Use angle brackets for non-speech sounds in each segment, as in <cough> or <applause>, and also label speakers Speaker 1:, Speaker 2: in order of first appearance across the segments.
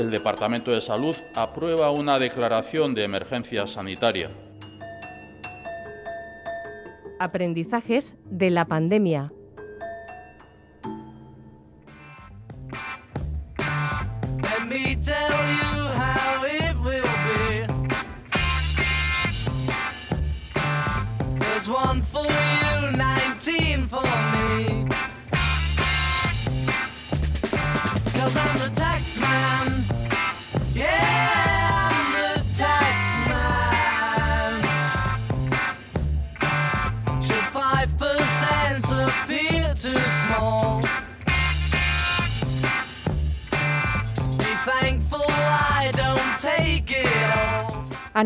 Speaker 1: el Departamento de Salud aprueba una declaración de emergencia sanitaria.
Speaker 2: Aprendizajes de la pandemia.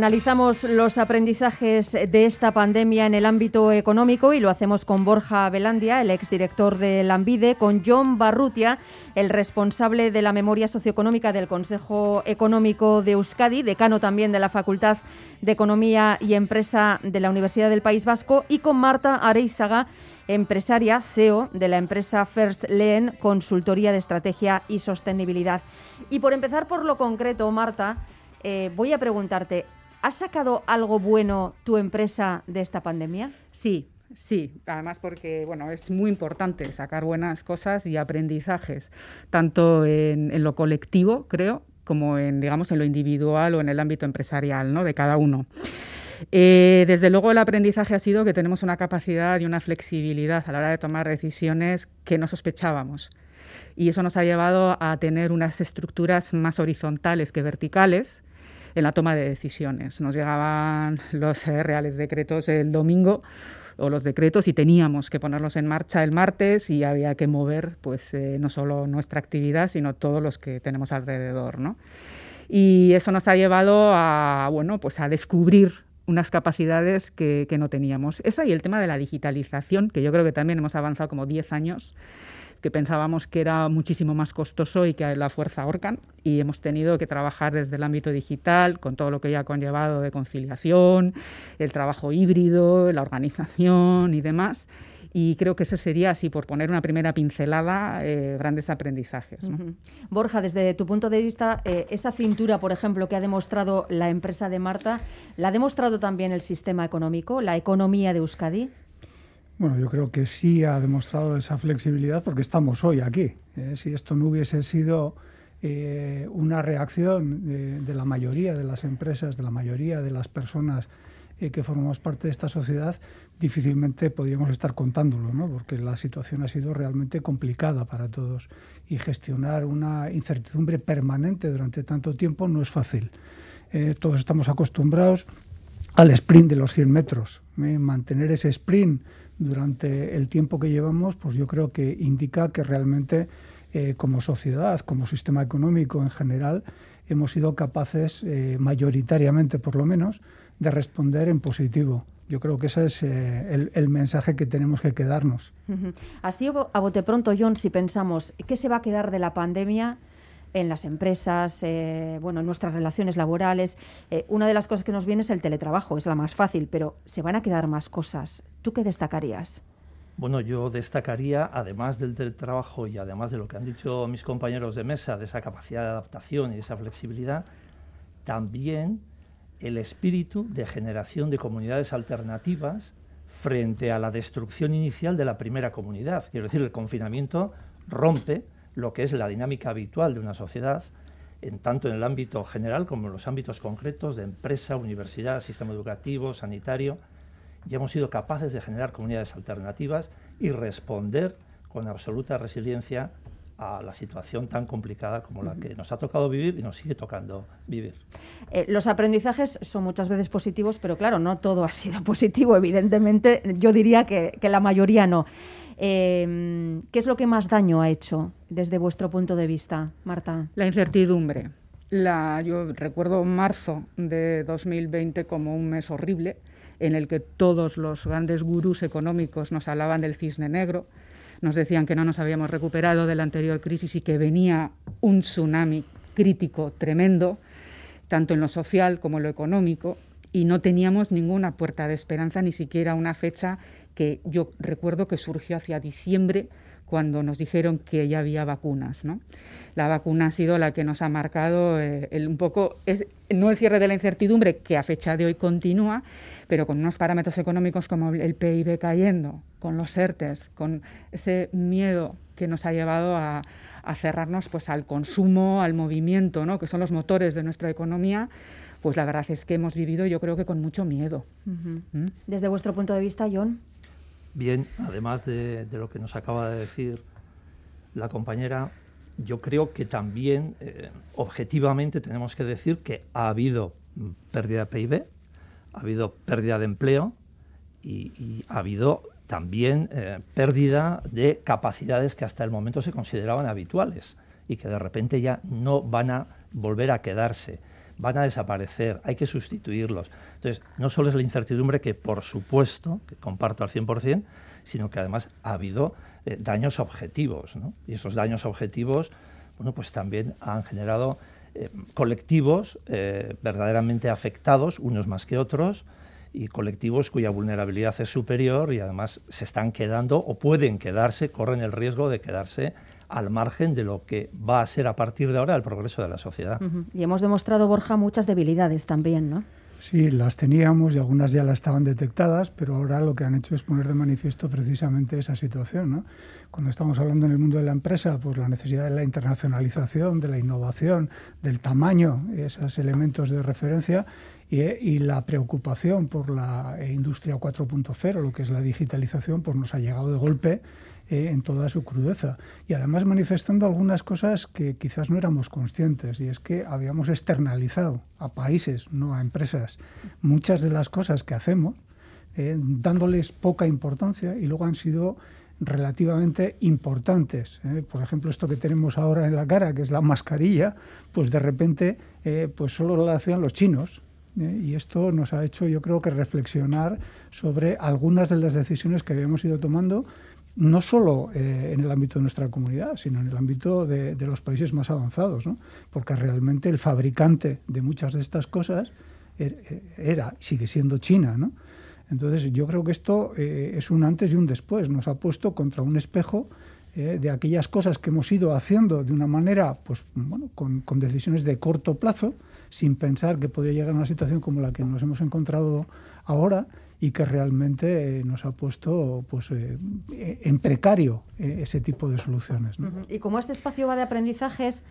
Speaker 2: Analizamos los aprendizajes de esta pandemia en el ámbito económico y lo hacemos con Borja Velandia, el exdirector de Lambide, con John Barrutia, el responsable de la memoria socioeconómica del Consejo Económico de Euskadi, decano también de la Facultad de Economía y Empresa de la Universidad del País Vasco, y con Marta Areizaga, empresaria CEO de la empresa First Leen, consultoría de estrategia y sostenibilidad. Y por empezar por lo concreto, Marta, eh, voy a preguntarte, ¿Has sacado algo bueno tu empresa de esta pandemia?
Speaker 3: Sí, Sí, además porque bueno, es muy importante sacar buenas cosas y aprendizajes, tanto en, lo colectivo, creo, como en, digamos, en lo individual o en el ámbito empresarial ¿no? de cada uno. Eh, desde luego el aprendizaje ha sido que tenemos una capacidad y una flexibilidad a la hora de tomar decisiones que no sospechábamos. Y eso nos ha llevado a tener unas estructuras más horizontales que verticales, en la toma de decisiones. Nos llegaban los eh, reales decretos el domingo o los decretos y teníamos que ponerlos en marcha el martes y había que mover pues eh, no solo nuestra actividad sino todos los que tenemos alrededor ¿no? y eso nos ha llevado a bueno pues a descubrir unas capacidades que, que no teníamos esa y el tema de la digitalización que yo creo que también hemos avanzado como 10 años que pensábamos que era muchísimo más costoso y que la fuerza Orcan y hemos tenido que trabajar desde el ámbito digital con todo lo que ya ha conllevado de conciliación, el trabajo híbrido, la organización y demás. Y creo que eso sería, así por poner una primera pincelada, eh, grandes aprendizajes.
Speaker 2: Borja, desde tu punto de vista, eh, esa cintura, por ejemplo, que ha demostrado la empresa de Marta, ¿la ha demostrado también el sistema económico, la economía de Euskadi?
Speaker 4: Bueno, yo creo que sí ha demostrado esa flexibilidad porque estamos hoy aquí. ¿eh? si esto no hubiese sido eh, una reacción de, la mayoría de las empresas, de la mayoría de las personas eh, que formamos parte de esta sociedad, difícilmente podríamos estar contándolo, ¿no? porque la situación ha sido realmente complicada para todos y gestionar una incertidumbre permanente durante tanto tiempo no es fácil. todos estamos acostumbrados al sprint de los 100 metros. Mantener ese sprint durante el tiempo que llevamos, pues yo creo que indica que realmente eh, como sociedad, como sistema económico en general, hemos sido capaces, eh, mayoritariamente por lo menos, de responder en positivo. Yo creo que ese es eh, el, mensaje que tenemos que quedarnos.
Speaker 2: Así a bote pronto, John, si pensamos, ¿qué se va a quedar de la pandemia? En las empresas, eh, bueno, en nuestras relaciones laborales. Eh, una de las cosas que nos viene es el teletrabajo, es la más fácil, pero se van a quedar más cosas. ¿Tú qué destacarías?
Speaker 5: Bueno, yo destacaría, además del teletrabajo y además de lo que han dicho mis compañeros de mesa, de esa capacidad de adaptación y esa flexibilidad, también el espíritu de generación de comunidades alternativas frente a la destrucción inicial de la primera comunidad. Quiero decir, el confinamiento rompe lo que es la dinámica habitual de una sociedad, en tanto en el ámbito general como en los ámbitos concretos de empresa, universidad, sistema educativo, sanitario, y hemos sido capaces de generar comunidades alternativas y responder con absoluta resiliencia a la situación tan complicada como la que nos ha tocado vivir y nos sigue tocando vivir.
Speaker 2: Eh, los aprendizajes son muchas veces positivos, pero claro, no todo ha sido <laughs> positivo, evidentemente. Yo diría que, que la mayoría no. Eh, ¿Qué es lo que más daño ha hecho desde vuestro punto de vista, Marta?
Speaker 3: La incertidumbre. La, yo recuerdo marzo de 2020 como un mes horrible en el que todos los grandes gurús económicos nos hablaban del cisne negro, nos decían que no nos habíamos recuperado de la anterior crisis y que venía un tsunami crítico tremendo, tanto en lo social como en lo económico, y no teníamos ninguna puerta de esperanza, ni siquiera una fecha que yo recuerdo que surgió hacia diciembre cuando nos dijeron que ya había vacunas. ¿no? La vacuna ha sido la que nos ha marcado eh, el, un poco, es, no el cierre de la incertidumbre, que a fecha de hoy continúa, pero con unos parámetros económicos como el PIB cayendo, con los ERTES, con ese miedo que nos ha llevado a, cerrarnos pues, al consumo, al movimiento, ¿no? que son los motores de nuestra economía, pues la verdad es que hemos vivido yo creo que con mucho miedo.
Speaker 2: ¿Mm? Desde vuestro punto de vista, John.
Speaker 5: Bien, además de, lo que nos acaba de decir la compañera, yo creo que también eh, objetivamente tenemos que decir que ha habido pérdida de PIB, ha habido pérdida de empleo y, ha habido también eh, pérdida de capacidades que hasta el momento se consideraban habituales y que de repente ya no van a volver a quedarse van a desaparecer, hay que sustituirlos. Entonces, no solo es la incertidumbre que, por supuesto, que comparto al 100%, sino que además ha habido eh, daños objetivos, ¿no? Y esos daños objetivos, bueno, pues también han generado eh, colectivos eh, verdaderamente afectados, unos más que otros, y colectivos cuya vulnerabilidad es superior y además se están quedando o pueden quedarse, corren el riesgo de quedarse al margen de lo que va a ser a partir de ahora el progreso de la sociedad.
Speaker 2: Y hemos demostrado, Borja, muchas debilidades también, ¿no?
Speaker 4: Sí, las teníamos y algunas ya las estaban detectadas, pero ahora lo que han hecho es poner de manifiesto precisamente esa situación. ¿no? Cuando estamos hablando en el mundo de la empresa, pues la necesidad de la internacionalización, de la innovación, del tamaño, esos elementos de referencia y, y la preocupación por la industria 4.0, lo que es la digitalización, pues nos ha llegado de golpe eh, en toda su crudeza. Y además manifestando algunas cosas que quizás no éramos conscientes, y es que habíamos externalizado a países, no a empresas, muchas de las cosas que hacemos, eh, dándoles poca importancia y luego han sido relativamente importantes. Eh. Por ejemplo, esto que tenemos ahora en la cara, que es la mascarilla, pues de repente pues solo lo hacían los chinos. y esto nos ha hecho, yo creo, que reflexionar sobre algunas de las decisiones que habíamos ido tomando no solo eh, en el ámbito de nuestra comunidad, sino en el ámbito de, los países más avanzados, ¿no? porque realmente el fabricante de muchas de estas cosas er, eh, era, sigue siendo China. ¿no? Entonces yo creo que esto eh, es un antes y un después, nos ha puesto contra un espejo de aquellas cosas que hemos ido haciendo de una manera, pues bueno, con, con decisiones de corto plazo, sin pensar que podía llegar a una situación como la que nos hemos encontrado ahora y que realmente eh, nos ha puesto pues, eh, en precario eh, ese tipo de soluciones.
Speaker 2: Y como este espacio va de aprendizajes,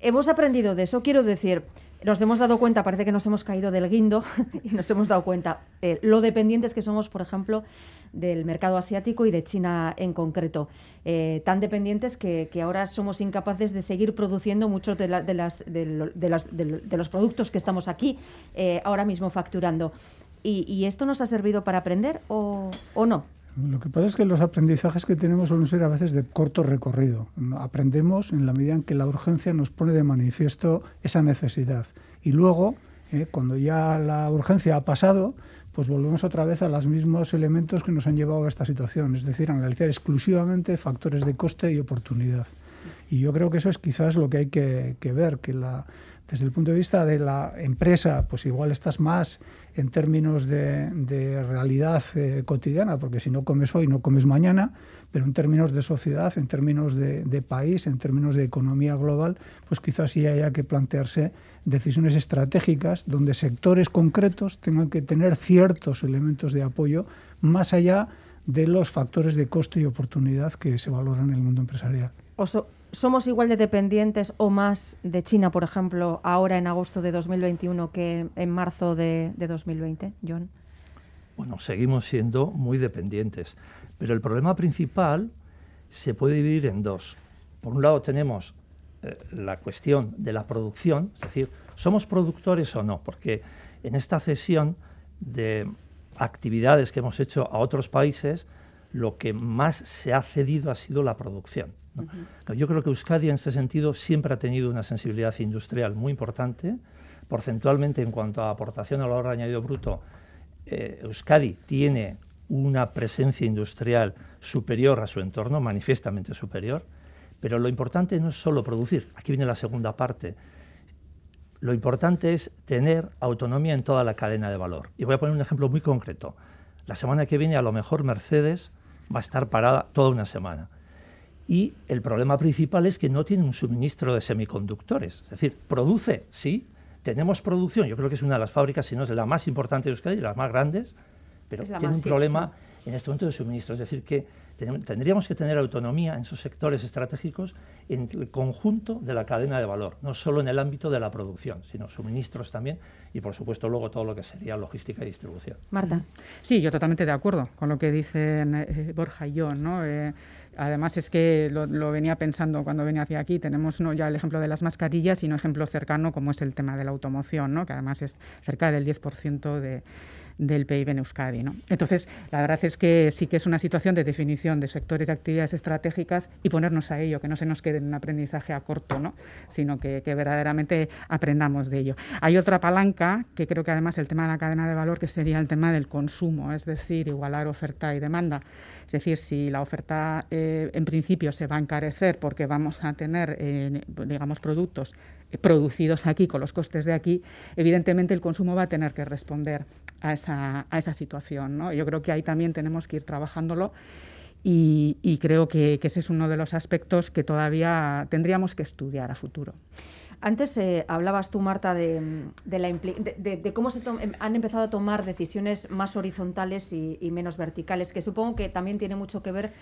Speaker 2: hemos aprendido de eso, quiero decir, nos hemos dado cuenta, parece que nos hemos caído del guindo <laughs> y nos hemos dado cuenta lo dependientes que somos, por ejemplo, del mercado asiático y de China en concreto. tan dependientes que, ahora somos incapaces de seguir produciendo muchos de, de, las, de, los productos que estamos aquí ahora mismo facturando. ¿Y, esto nos ha servido para aprender o, no?
Speaker 4: Lo que pasa es que los aprendizajes que tenemos suelen ser a veces de corto recorrido. Aprendemos en la medida en que la urgencia nos pone de manifiesto esa necesidad. Y luego, eh, cuando ya la urgencia ha pasado, pues volvemos otra vez a los mismos elementos que nos han llevado a esta situación, es decir, analizar exclusivamente factores de coste y oportunidad. Y yo creo que eso es quizás lo que hay que ver, que la, desde el punto de vista de la empresa, pues igual estás más en términos de, realidad eh, cotidiana, porque si no comes hoy, no comes mañana, pero en términos de sociedad, en términos de, país, en términos de economía global, pues quizás sí haya que plantearse decisiones estratégicas donde sectores concretos tengan que tener ciertos elementos de apoyo más allá de los factores de coste y oportunidad que se valoran en el mundo empresarial.
Speaker 2: ¿Somos igual de dependientes o más de China, por ejemplo, ahora en agosto de 2021 que en marzo de, 2020, John?
Speaker 5: Bueno, seguimos siendo muy dependientes, pero el problema principal se puede dividir en dos. Por un lado tenemos eh, la cuestión de la producción, es decir, ¿somos productores o no? Porque en esta cesión de actividades que hemos hecho a otros países, lo que más se ha cedido ha sido la producción. Yo creo que Euskadi en ese sentido siempre ha tenido una sensibilidad industrial muy importante. Porcentualmente, en cuanto a aportación al ahorro añadido bruto, eh, Euskadi tiene una presencia industrial superior a su entorno, manifiestamente superior. Pero lo importante no es solo producir, aquí viene la segunda parte. Lo importante es tener autonomía en toda la cadena de valor. Y voy a poner un ejemplo muy concreto. La semana que viene a lo mejor Mercedes va a estar parada toda una semana Y el problema principal es que no tiene un suministro de semiconductores. Es decir, produce, sí, tenemos producción, yo creo que es una de las fábricas, si no es la más importante de Euskadi, las más grandes, pero tiene un problema en este momento de suministro. Es decir, que tendríamos que tener autonomía en esos sectores estratégicos en el conjunto de la cadena de valor, no solo en el ámbito de la producción, sino suministros también y, por supuesto, luego todo lo que sería logística y distribución.
Speaker 2: Marta.
Speaker 3: Sí, yo totalmente de acuerdo con lo que dicen eh, Borja y yo. ¿no? Eh, además, es que lo, venía pensando cuando venía hacia aquí. Tenemos no ya el ejemplo de las mascarillas y un ejemplo cercano como es el tema de la automoción, ¿no? que además es cerca del 10% de del PIB en Euskadi. ¿no? Entonces, la verdad es que sí que es una situación de definición de sectores de actividades estratégicas y ponernos a ello, que no se nos quede en un aprendizaje a corto, ¿no? sino que, verdaderamente aprendamos de ello. Hay otra palanca, que creo que además el tema de la cadena de valor, que sería el tema del consumo, es decir, igualar oferta y demanda. Es decir, si la oferta eh, en principio se va a encarecer porque vamos a tener, eh, digamos, productos producidos aquí con los costes de aquí, evidentemente el consumo va a tener que responder a esa, a esa situación. ¿no? Yo creo que ahí también tenemos que ir trabajándolo y, creo que, ese es uno de los aspectos que todavía tendríamos que estudiar a futuro.
Speaker 2: Antes eh, hablabas tú, Marta, de, la de, cómo se em, han empezado a tomar decisiones más horizontales y, menos verticales, que supongo que también tiene mucho que ver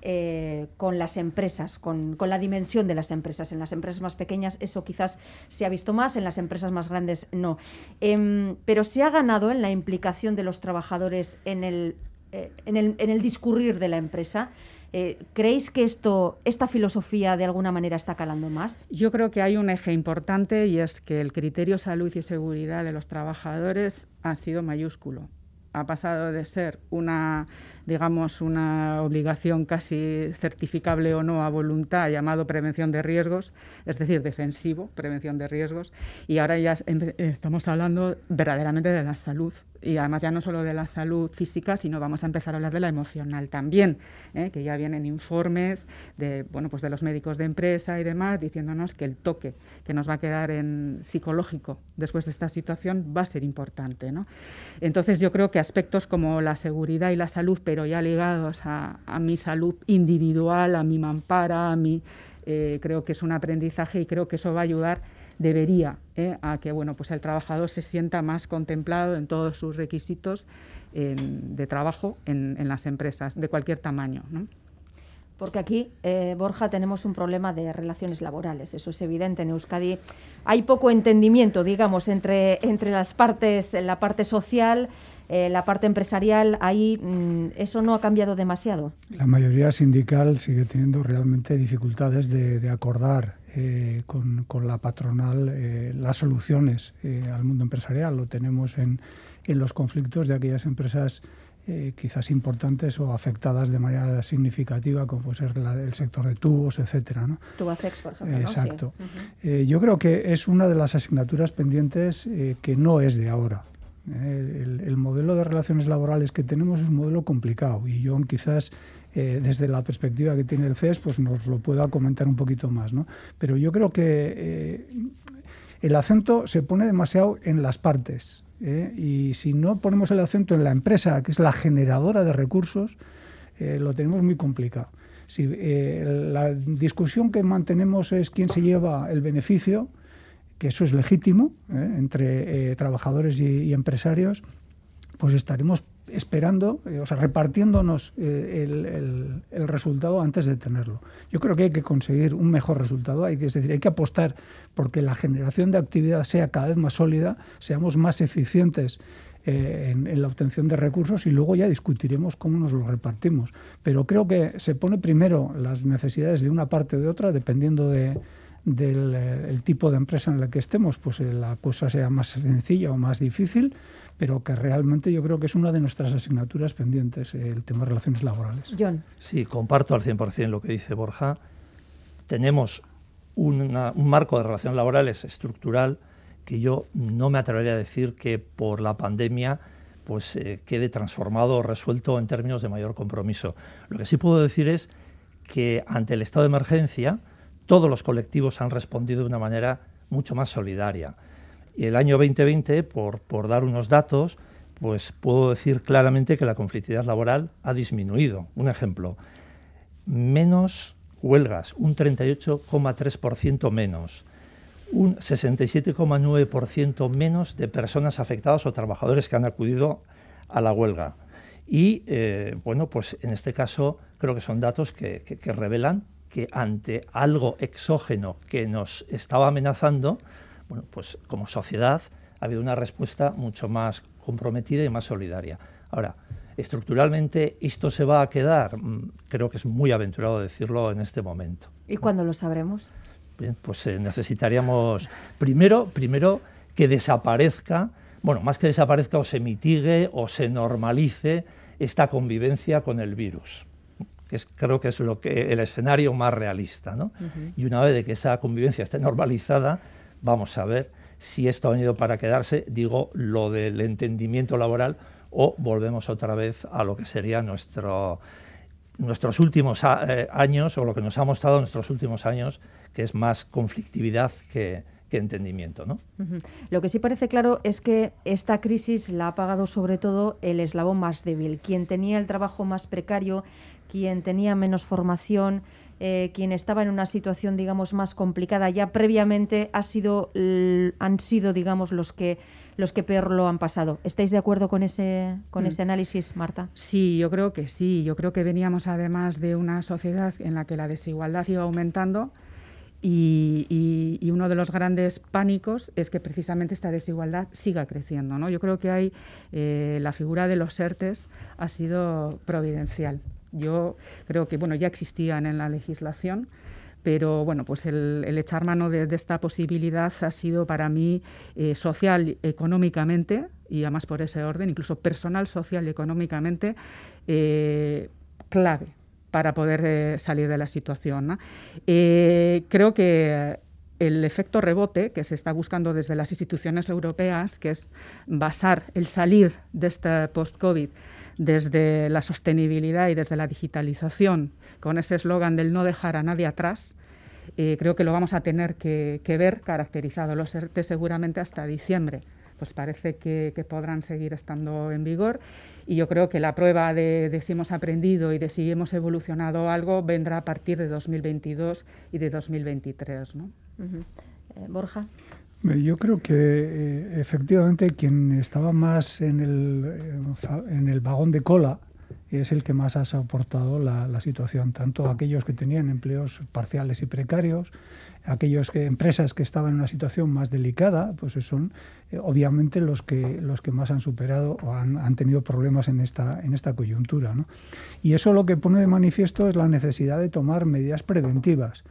Speaker 2: eh, con las empresas, con, la dimensión de las empresas. En las empresas más pequeñas eso quizás se ha visto más, en las empresas más grandes no. Em, pero se ha ganado en la implicación de los trabajadores en el, eh, en el, discurrir de la empresa. Eh, ¿Creéis que esto, esta filosofía de alguna manera está calando más?
Speaker 3: Yo creo que hay un eje importante y es que el criterio salud y seguridad de los trabajadores ha sido mayúsculo. Ha pasado de ser una digamos, una obligación casi certificable o no a voluntad llamado prevención de riesgos, es decir, defensivo, prevención de riesgos, y ahora ya estamos hablando verdaderamente de la salud y además ya no solo de la salud física, sino vamos a empezar a hablar de la emocional también, ¿eh? que ya vienen informes de, bueno, pues de los médicos de empresa y demás diciéndonos que el toque que nos va a quedar en psicológico después de esta situación va a ser importante. ¿no? Entonces yo creo que aspectos como la seguridad y la salud, pero ya ligados a, mi salud individual, a mi mampara, a mi, eh, creo que es un aprendizaje y creo que eso va a ayudar debería eh, a que bueno, pues el trabajador se sienta más contemplado en todos sus requisitos de trabajo en, las empresas de cualquier tamaño.
Speaker 2: Porque aquí, eh, Borja, tenemos un problema de relaciones laborales, eso es evidente. En Euskadi hay poco entendimiento, digamos, entre, entre las partes, la parte social, eh, la parte empresarial, ahí mm, eso no ha cambiado demasiado.
Speaker 4: La mayoría sindical sigue teniendo realmente dificultades de acordar eh, con, con, la patronal eh, las soluciones eh, al mundo empresarial. Lo tenemos en, en, los conflictos de aquellas empresas quizás importantes o afectadas de manera significativa, como puede ser el sector de tubos, etcétera. ¿no?
Speaker 2: Tubacex, por ejemplo.
Speaker 4: Exacto. yo creo que es una de las asignaturas pendientes que no es de ahora. El, el, modelo de relaciones laborales que tenemos es un modelo complicado y yo quizás eh, desde la perspectiva que tiene el CES, pues nos lo pueda comentar un poquito más. ¿no? Pero yo creo que eh, el acento se pone demasiado en las partes. ¿eh? Y si no ponemos el acento en la empresa, que es la generadora de recursos, lo tenemos muy complicado. Si la discusión que mantenemos es quién se lleva el beneficio, que eso es legítimo entre trabajadores y empresarios, pues estaremos esperando, eh, o sea, repartiéndonos eh, el, resultado antes de tenerlo. Yo creo que hay que conseguir un mejor resultado, hay que, es decir, hay que apostar porque la generación de actividad sea cada vez más sólida, seamos más eficientes eh, en, la obtención de recursos y luego ya discutiremos cómo nos lo repartimos. Pero creo que se pone primero las necesidades de una parte o de otra, dependiendo de, del tipo de empresa en la que estemos, pues la cosa sea más sencilla o más difícil pero que realmente yo creo que es una de nuestras asignaturas pendientes, el tema de relaciones laborales.
Speaker 2: John.
Speaker 5: Sí, comparto al 100% lo que dice Borja. Tenemos un marco de relaciones laborales estructural que yo no me atrevería a decir que por la pandemia pues eh, quede transformado o resuelto en términos de mayor compromiso. Lo que sí puedo decir es que ante el estado de emergencia todos los colectivos han respondido de una manera mucho más solidaria. Y el año 2020, por, dar unos datos, pues puedo decir claramente que la conflictividad laboral ha disminuido. Un ejemplo, menos huelgas, un 38,3% menos, un 67,9% menos de personas afectadas o trabajadores que han acudido a la huelga. Y eh, bueno, pues en este caso creo que son datos que revelan que ante algo exógeno que nos estaba amenazando, bueno, pues como sociedad ha habido una respuesta mucho más comprometida y más solidaria. Ahora, estructuralmente esto se va a quedar, mm, creo que es muy aventurado decirlo en este momento.
Speaker 2: ¿Y cuándo lo sabremos?
Speaker 5: Bien, pues eh, necesitaríamos primero, primero que desaparezca, bueno, más que desaparezca o se mitigue o se normalice esta convivencia con el virus que es, creo que es lo que el escenario más realista, ¿no? Y una vez de que esa convivencia esté normalizada, vamos a ver si esto ha venido para quedarse, digo, lo del entendimiento laboral o volvemos otra vez a lo que sería nuestro, nuestros últimos eh, años o lo que nos ha mostrado nuestros últimos años, que es más conflictividad que, entendimiento. ¿no?
Speaker 2: Lo que sí parece claro es que esta crisis la ha pagado sobre todo el eslabón más débil, quien tenía el trabajo más precario, quien tenía menos formación, eh, quien estaba en una situación, digamos, más complicada ya previamente, ha sido, han sido, digamos, los que los que peor lo han pasado. ¿Estáis de acuerdo con ese, con mm. ese análisis, Marta?
Speaker 3: Sí, yo creo que sí. Yo creo que veníamos además de una sociedad en la que la desigualdad iba aumentando y, uno de los grandes pánicos es que precisamente esta desigualdad siga creciendo. ¿no? Yo creo que hay eh, la figura de los ERTES ha sido providencial. Yo creo que bueno, ya existían en la legislación, pero bueno, pues el, echar mano de, esta posibilidad ha sido para mí eh, social, económicamente, y además por ese orden, incluso personal, social y económicamente, eh, clave para poder eh, salir de la situación. creo que el efecto rebote que se está buscando desde las instituciones europeas, que es basar el salir de este post-COVID desde la sostenibilidad y desde la digitalización, con ese eslogan del no dejar a nadie atrás, eh, creo que lo vamos a tener que, ver caracterizado. ERTE seguramente hasta diciembre. Pues parece que, podrán seguir estando en vigor y yo creo que la prueba de, si hemos aprendido y de si hemos evolucionado algo vendrá a partir de 2022 y de 2023. ¿no?
Speaker 2: Eh, Borja.
Speaker 4: Yo creo que eh, efectivamente quien estaba más en el, eh, en el vagón de cola es el que más ha soportado la, situación, tanto aquellos que tenían empleos parciales y precarios, aquellos que empresas que estaban en una situación más delicada, pues son eh, obviamente los que los que más han superado o han, han tenido problemas en esta en esta coyuntura, ¿no? Y eso lo que pone de manifiesto es la necesidad de tomar medidas preventivas.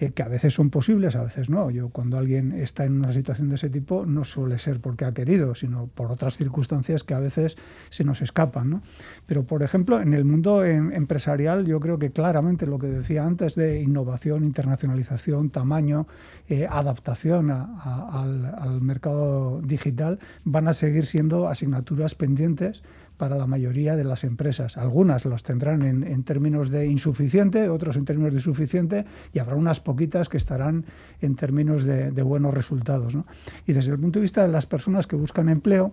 Speaker 4: Eh, que a veces son posibles, a veces no. Yo cuando alguien está en una situación de ese tipo no suele ser porque ha querido, sino por otras circunstancias que a veces se nos escapan. Pero, por ejemplo, en el mundo em, empresarial yo creo que claramente lo que decía antes de innovación, internacionalización, tamaño, eh, adaptación al mercado digital van a seguir siendo asignaturas pendientes para la mayoría de las empresas. Algunas los tendrán en, términos de insuficiente, otros en términos de suficiente, y habrá unas poquitas que estarán en términos de, buenos resultados. Y desde el punto de vista de las personas que buscan empleo,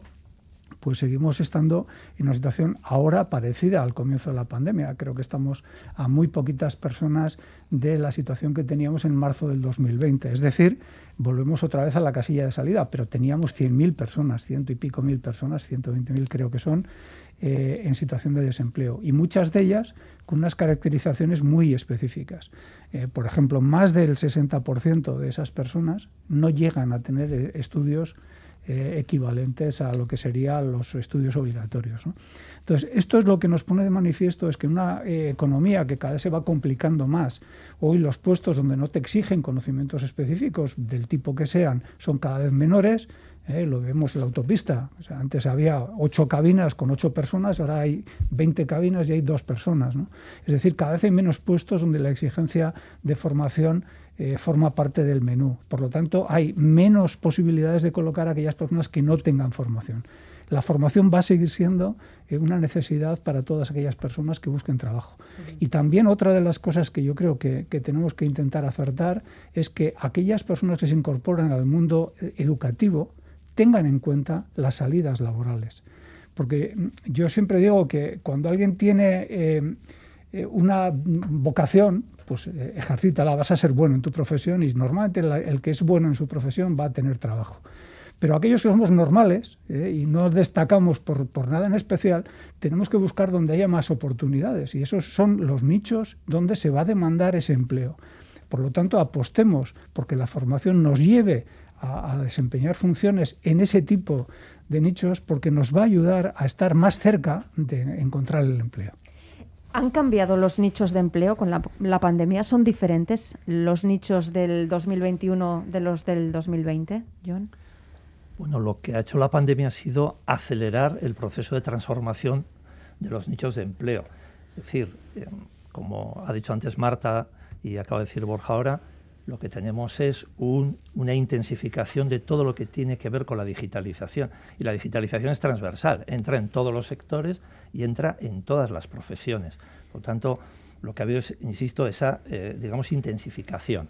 Speaker 4: pues seguimos estando en una situación ahora parecida al comienzo de la pandemia. Creo que estamos a muy poquitas personas de la situación que teníamos en marzo del 2020. Es decir, volvemos otra vez a la casilla de salida, pero teníamos 100.000 personas, ciento y pico mil personas, 120.000 creo que son, eh, en situación de desempleo y muchas de ellas con unas caracterizaciones muy específicas. Eh, por ejemplo, más del 60% de esas personas no llegan a tener eh, equivalentes a lo que serían los estudios obligatorios. Entonces, esto es lo que nos pone de manifiesto, es que una economía que cada vez se va complicando más, hoy los puestos donde no te exigen conocimientos específicos del tipo que sean son cada vez menores, ¿eh? lo vemos en la autopista. antes había ocho cabinas con ocho personas, ahora hay 20 cabinas y hay dos personas. Es decir, cada vez hay menos puestos donde la exigencia de formación eh, forma parte del menú. Por lo tanto, hay menos posibilidades de colocar a aquellas personas que no tengan formación. La formación va a seguir siendo eh, una necesidad para todas aquellas personas que busquen trabajo. Y también otra de las cosas que yo creo que, que tenemos que intentar acertar es que aquellas personas que se incorporan al mundo educativo, tengan en cuenta las salidas laborales. Porque yo siempre digo que cuando alguien tiene eh, una vocación, pues ejercítala, vas a ser bueno en tu profesión y normalmente el que es bueno en su profesión va a tener trabajo. Pero aquellos que somos normales y no destacamos por, por, nada en especial, tenemos que buscar donde haya más oportunidades y esos son los nichos donde se va a demandar ese empleo. Por lo tanto, apostemos porque la formación nos lleve a, desempeñar funciones en ese tipo de nichos porque nos va a ayudar a estar más cerca de encontrar el empleo.
Speaker 2: ¿Han cambiado los nichos de empleo con la, pandemia? ¿Son diferentes los nichos del 2021 de los del 2020, John?
Speaker 5: Bueno, lo que ha hecho la pandemia ha sido acelerar el proceso de transformación de los nichos de empleo. Es decir, eh, como ha dicho antes Marta y acaba de decir Borja ahora, lo que tenemos es una intensificación de todo lo que tiene que ver con la digitalización. Y la digitalización es transversal, entra en todos los sectores y entra en todas las profesiones. Por tanto, lo que ha habido es, insisto, esa, eh, digamos, intensificación.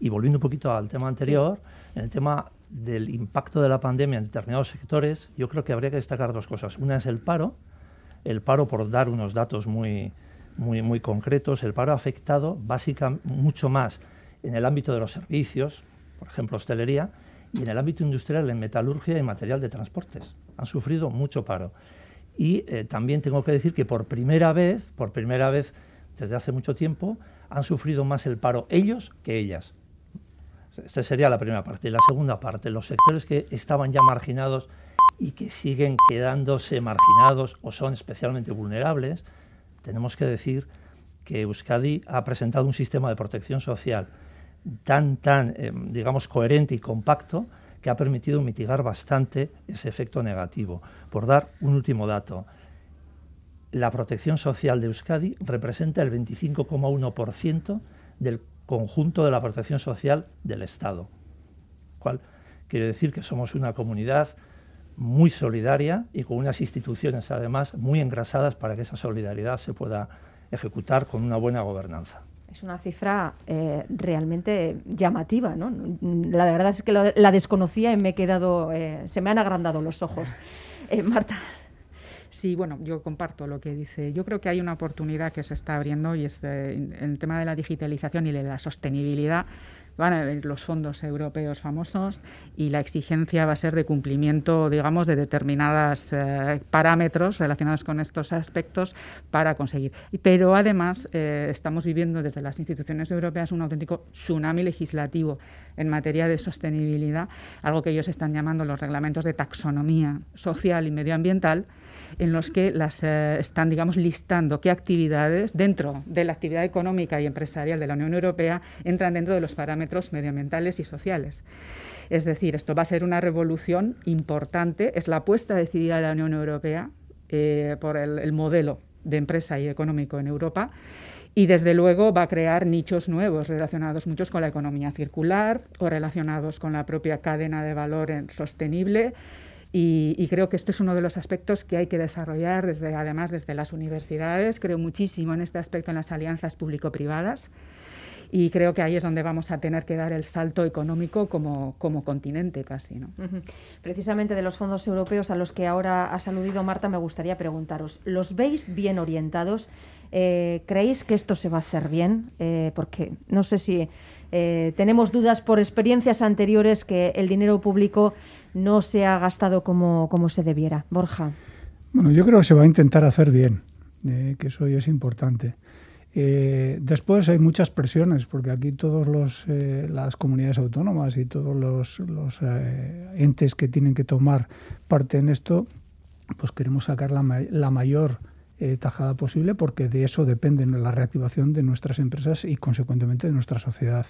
Speaker 5: Y volviendo un poquito al tema anterior, en el tema del impacto de la pandemia en determinados sectores, yo creo que habría que destacar dos cosas. Una es el paro, el paro por dar unos datos muy, muy, muy concretos, el paro ha afectado básicamente mucho más en el ámbito de los servicios, por ejemplo hostelería, y en el ámbito industrial, en metalurgia y material de transportes. Han sufrido mucho paro. Y eh, también tengo que decir que por primera vez, por primera vez desde hace mucho tiempo, han sufrido más el paro ellos que ellas. Esta sería la primera parte. Y la segunda parte, los sectores que estaban ya marginados y que siguen quedándose marginados o son especialmente vulnerables, tenemos que decir que Euskadi ha presentado un sistema de protección social tan, tan, eh, digamos, coherente y compacto que ha permitido mitigar bastante ese efecto negativo. Por dar un último dato, la protección social de Euskadi representa el 25,1% del conjunto de la protección social del Estado, cual quiere decir que somos una comunidad muy solidaria y con unas instituciones además muy engrasadas para que esa solidaridad se pueda ejecutar con una buena gobernanza.
Speaker 2: Es una cifra eh, realmente llamativa, ¿no? La verdad es que la, desconocía y me he quedado, eh, se me han agrandado los ojos. Eh, Marta.
Speaker 3: Sí, bueno, yo comparto lo que dice. Yo creo que hay una oportunidad que se está abriendo y es el tema de la digitalización y de la sostenibilidad van a haber los fondos europeos famosos y la exigencia va a ser de cumplimiento, digamos, de determinados eh, parámetros relacionados con estos aspectos para conseguir. Pero además eh, estamos viviendo desde las instituciones europeas un auténtico tsunami legislativo en materia de sostenibilidad, algo que ellos están llamando los reglamentos de taxonomía social y medioambiental en los que las eh, están, digamos, listando qué actividades dentro de la actividad económica y empresarial de la Unión Europea entran dentro de los parámetros medioambientales y sociales. Es decir, esto va a ser una revolución importante, es la apuesta decidida de la Unión Europea eh, por el, modelo de empresa y económico en Europa y desde luego va a crear nichos nuevos relacionados muchos con la economía circular o relacionados con la propia cadena de valor sostenible y, creo que esto es uno de los aspectos que hay que desarrollar desde, además desde las universidades. Creo muchísimo en este aspecto en las alianzas público-privadas y creo que ahí es donde vamos a tener que dar el salto económico como, como continente casi. ¿no?
Speaker 2: Precisamente de los fondos europeos a los que ahora has aludido, Marta, me gustaría preguntaros, ¿los veis bien orientados? Eh, ¿Creéis que esto se va a hacer bien? Eh, porque no sé si eh, tenemos dudas por experiencias anteriores que el dinero público no se ha gastado como, como se debiera. Borja.
Speaker 4: Bueno, yo creo que se va a intentar hacer bien, eh, que eso es importante. Eh, después hay muchas presiones, porque aquí todas eh, las comunidades autónomas y todos los, los entes que tienen que tomar parte en esto, pues queremos sacar la, la mayor tajada posible, porque de eso depende la reactivación de nuestras empresas y, consecuentemente, de nuestra sociedad.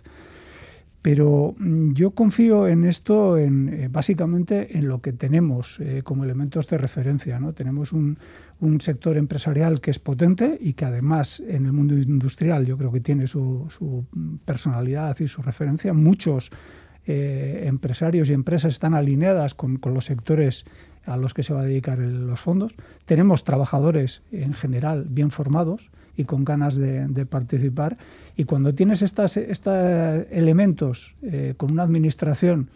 Speaker 4: Pero mm, yo confío en esto, en, eh, básicamente en lo que tenemos eh, como elementos de referencia. ¿no? Tenemos un, un, sector empresarial que es potente y que además en el mundo industrial yo creo que tiene su, su personalidad y su referencia. Muchos eh, empresarios y empresas están alineadas con, los sectores a los que se va a dedicar los fondos. Tenemos trabajadores en general bien formados y con ganas de, participar. Y cuando tienes estos elementos eh, con una administración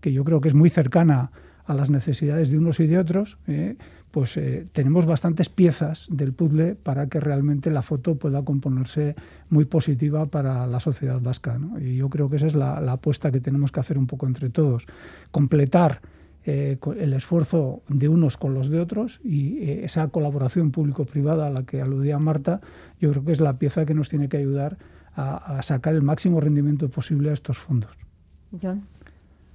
Speaker 4: que yo creo que es muy cercana a las necesidades de unos y de otros, eh, pues eh, tenemos bastantes piezas del puzzle para que realmente la foto pueda componerse muy positiva para la sociedad vasca. Y yo creo que esa es la, apuesta que tenemos que hacer un poco entre todos. Completar eh, el esfuerzo de unos con los de otros y esa colaboración público-privada a la que aludía Marta, yo creo que es la pieza que nos tiene que ayudar a, a sacar el máximo rendimiento posible a estos fondos.
Speaker 5: John.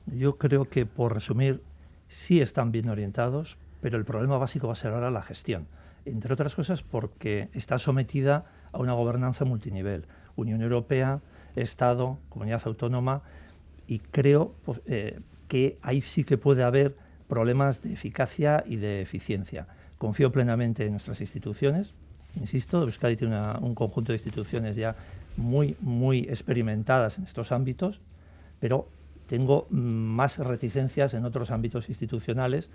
Speaker 5: Yo creo que, por resumir, sí están bien orientados, pero el problema básico va a ser ahora la gestión. Entre otras cosas porque está sometida a una gobernanza multinivel. Unión Europea, Estado, comunidad autónoma, y creo pues, eh, que ahí sí que puede haber problemas de eficacia y de eficiencia. Confío plenamente en nuestras instituciones. Insisto, Euskadi tiene un conjunto de instituciones ya muy, muy experimentadas en estos ámbitos, pero tengo más reticencias en otros ámbitos institucionales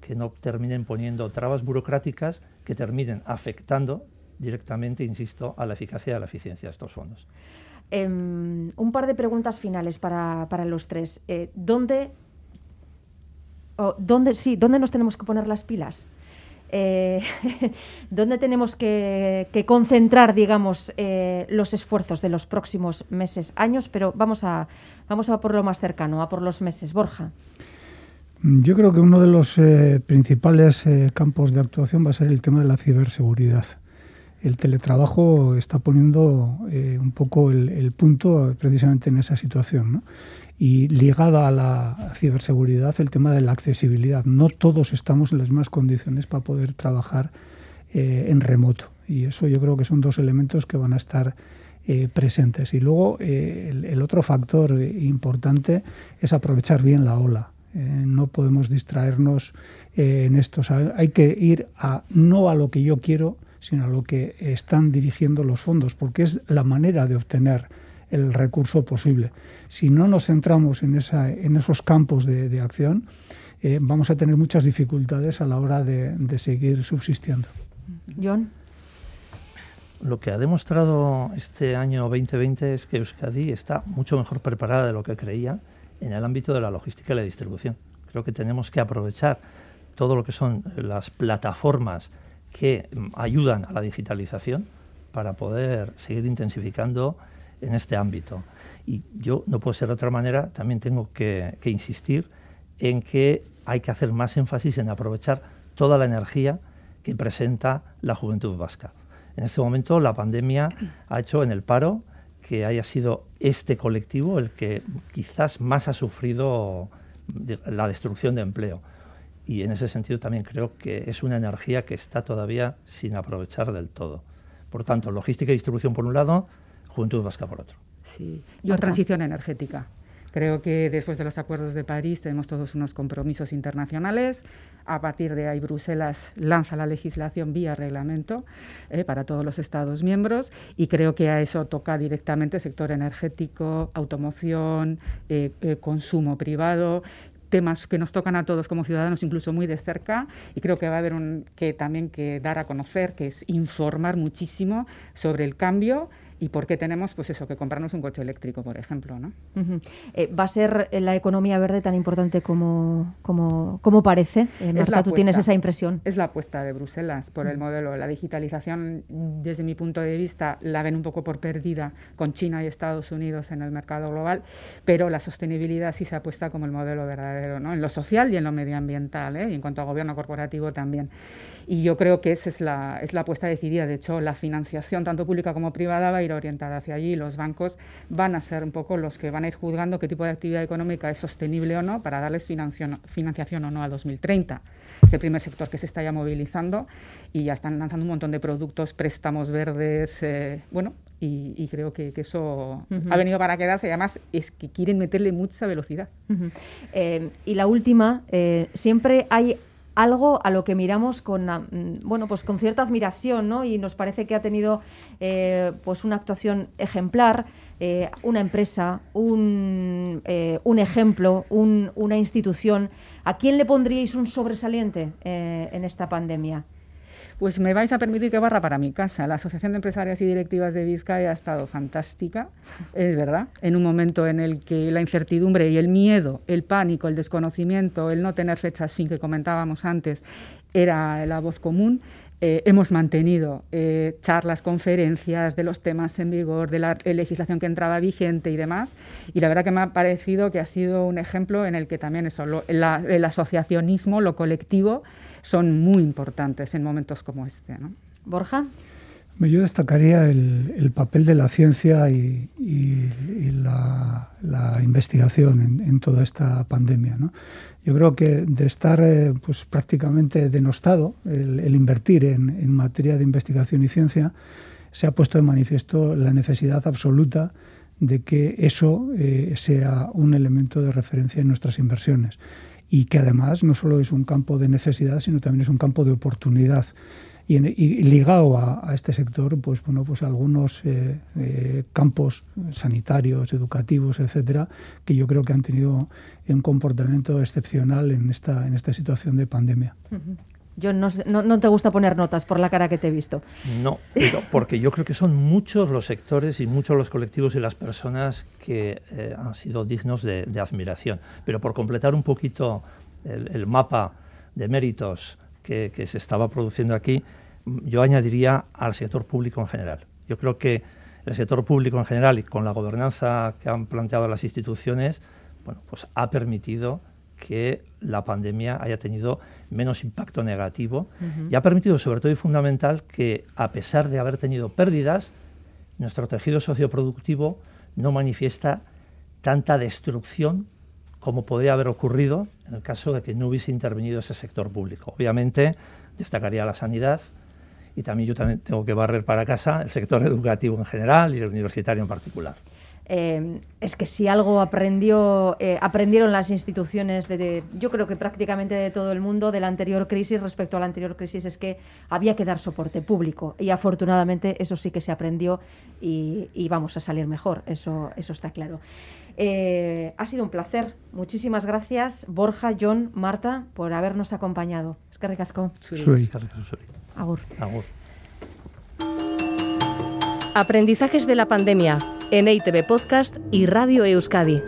Speaker 5: que no terminen poniendo trabas burocráticas que terminen afectando directamente, insisto, a la eficacia y a la eficiencia de estos fondos.
Speaker 2: Em, un par de preguntas finales para, los tres. Eh, ¿dónde, dónde, sí, ¿Dónde nos tenemos que poner las pilas? Eh, <laughs> dónde tenemos que, concentrar, digamos, eh, los esfuerzos de los próximos meses, años, pero vamos a, vamos a por lo más cercano, a por los meses. Borja.
Speaker 4: Yo creo que uno de los eh, principales campos de actuación va a ser el tema de la ciberseguridad. El teletrabajo está poniendo un poco el, punto precisamente en esa situación. y ligada a la ciberseguridad el tema de la accesibilidad. No todos estamos en las mismas condiciones para poder trabajar eh, en remoto y eso yo creo que son dos elementos que van a estar eh, presentes. Y luego eh, el, otro factor importante es aprovechar bien la ola. no podemos distraernos en esto. hay que ir a no a lo que yo quiero, sino a lo que están dirigiendo los fondos, porque es la manera de obtener el recurso posible. Si no nos centramos en, esa, en esos campos de, acción, eh, vamos a tener muchas dificultades a la hora de, seguir subsistiendo.
Speaker 2: John.
Speaker 5: Lo que ha demostrado este año 2020 es que Euskadi está mucho mejor preparada de lo que creía en el ámbito de la logística y la distribución. Creo que tenemos que aprovechar todo lo que son las plataformas que ayudan a la digitalización para poder seguir intensificando en este ámbito. Y yo, no puedo ser de otra manera, también tengo que, insistir en que hay que hacer más énfasis en aprovechar toda la energía que presenta la juventud vasca. En este momento la pandemia ha hecho en el paro que haya sido este colectivo el que quizás más ha sufrido la destrucción de empleo. Y en ese sentido también creo que es una energía que está todavía sin aprovechar del todo. Por tanto, logística y distribución por un lado, Juventud Vasca por otro.
Speaker 3: Sí, y transición energética. Creo que después de los acuerdos de París tenemos todos unos compromisos internacionales. A partir de ahí, Bruselas lanza la legislación vía reglamento eh, para todos los Estados miembros y creo que a eso toca directamente sector energético, automoción, eh, eh, consumo privado temas que nos tocan a todos como ciudadanos incluso muy de cerca y creo que va a haber que también que dar a conocer que es informar muchísimo sobre el cambio y por qué tenemos pues eso que comprarnos un coche eléctrico por ejemplo no
Speaker 2: eh, va a ser la economía verde tan importante como como, como parece eh, Marta, tú tienes esa impresión
Speaker 3: es la apuesta de Bruselas por el modelo. La digitalización desde mi punto de vista la ven un poco por perdida con China y Estados Unidos en el mercado global pero la sostenibilidad sí se apuesta como el modelo verdadero no en lo social y en lo medioambiental ¿eh? y en cuanto a gobierno corporativo también y yo creo que esa es la, es la apuesta decidida. De hecho, la financiación, tanto pública como privada, va a ir orientada hacia allí. Los bancos van a ser un poco los que van a ir juzgando qué tipo de actividad económica es sostenible o no para darles financiación o no a 2030. Es el primer sector que se está ya movilizando y ya están lanzando un montón de productos, préstamos verdes, eh, bueno, y, creo que, eso ha venido para quedarse. Y además es que quieren meterle mucha velocidad.
Speaker 2: Eh, y la última, eh, siempre hay algo a lo que miramos con bueno pues con cierta admiración ¿no? y nos parece que ha tenido eh, pues una actuación ejemplar eh, una empresa un, eh, un ejemplo una institución a quién le pondríais un sobresaliente en esta pandemia
Speaker 3: Pues me vais a permitir que barra para mi casa. La Asociación de Empresarias y Directivas de Vizcaya ha estado fantástica, es verdad, en un momento en el que la incertidumbre y el miedo, el pánico, el desconocimiento, el no tener fechas fin que comentábamos antes, era la voz común. Eh, hemos mantenido eh, charlas, conferencias de los temas en vigor, de la legislación que entraba vigente y demás. Y la verdad que me ha parecido que ha sido un ejemplo en el que también eso, el asociacionismo, lo colectivo, son muy importantes en momentos como este. ¿no?
Speaker 2: Borja.
Speaker 4: Yo destacaría el, papel de la ciencia y, la, investigación en, toda esta pandemia. Yo creo que de estar eh, pues, prácticamente denostado el, invertir en, materia de investigación y ciencia, se ha puesto de manifiesto la necesidad absoluta de que eso eh, sea un elemento de referencia en nuestras inversiones y que además no solo es un campo de necesidad, sino también es un campo de oportunidad. Y, ligado a, este sector, pues bueno, pues algunos eh, eh, campos sanitarios, educativos, etcétera, que yo creo que han tenido un comportamiento excepcional en esta en esta situación de pandemia.
Speaker 2: Yo no, te gusta poner notas por la cara que te he visto.
Speaker 5: No, porque yo creo que son muchos los sectores y muchos los colectivos y las personas que eh, han sido dignos de, admiración. Pero por completar un poquito el, mapa de méritos que, se estaba produciendo aquí, yo añadiría al sector público en general. Yo creo que el sector público en general y con la gobernanza que han planteado las instituciones, bueno, pues ha permitido que la pandemia haya tenido menos impacto negativo y ha permitido, sobre todo y fundamental, que a pesar de haber tenido pérdidas, nuestro tejido socioproductivo no manifiesta tanta destrucción como podría haber ocurrido en el caso de que no hubiese intervenido ese sector público. Obviamente, destacaría la sanidad y también yo también tengo que barrer para casa el sector educativo en general y el universitario en particular.
Speaker 2: Eh, es que si algo aprendió, eh, aprendieron las instituciones, de, yo creo que prácticamente de todo el mundo, de la anterior crisis respecto a la anterior crisis, es que había que dar soporte público. Y afortunadamente eso sí que se aprendió y, vamos a salir mejor, eso, eso está claro. Eh, ha sido un placer. Muchísimas gracias, Borja, John, Marta, por habernos acompañado. Es que ricasco.
Speaker 5: Agur.
Speaker 2: Agur.
Speaker 6: Aprendizajes de la pandemia en EITV Podcast y Radio Euskadi.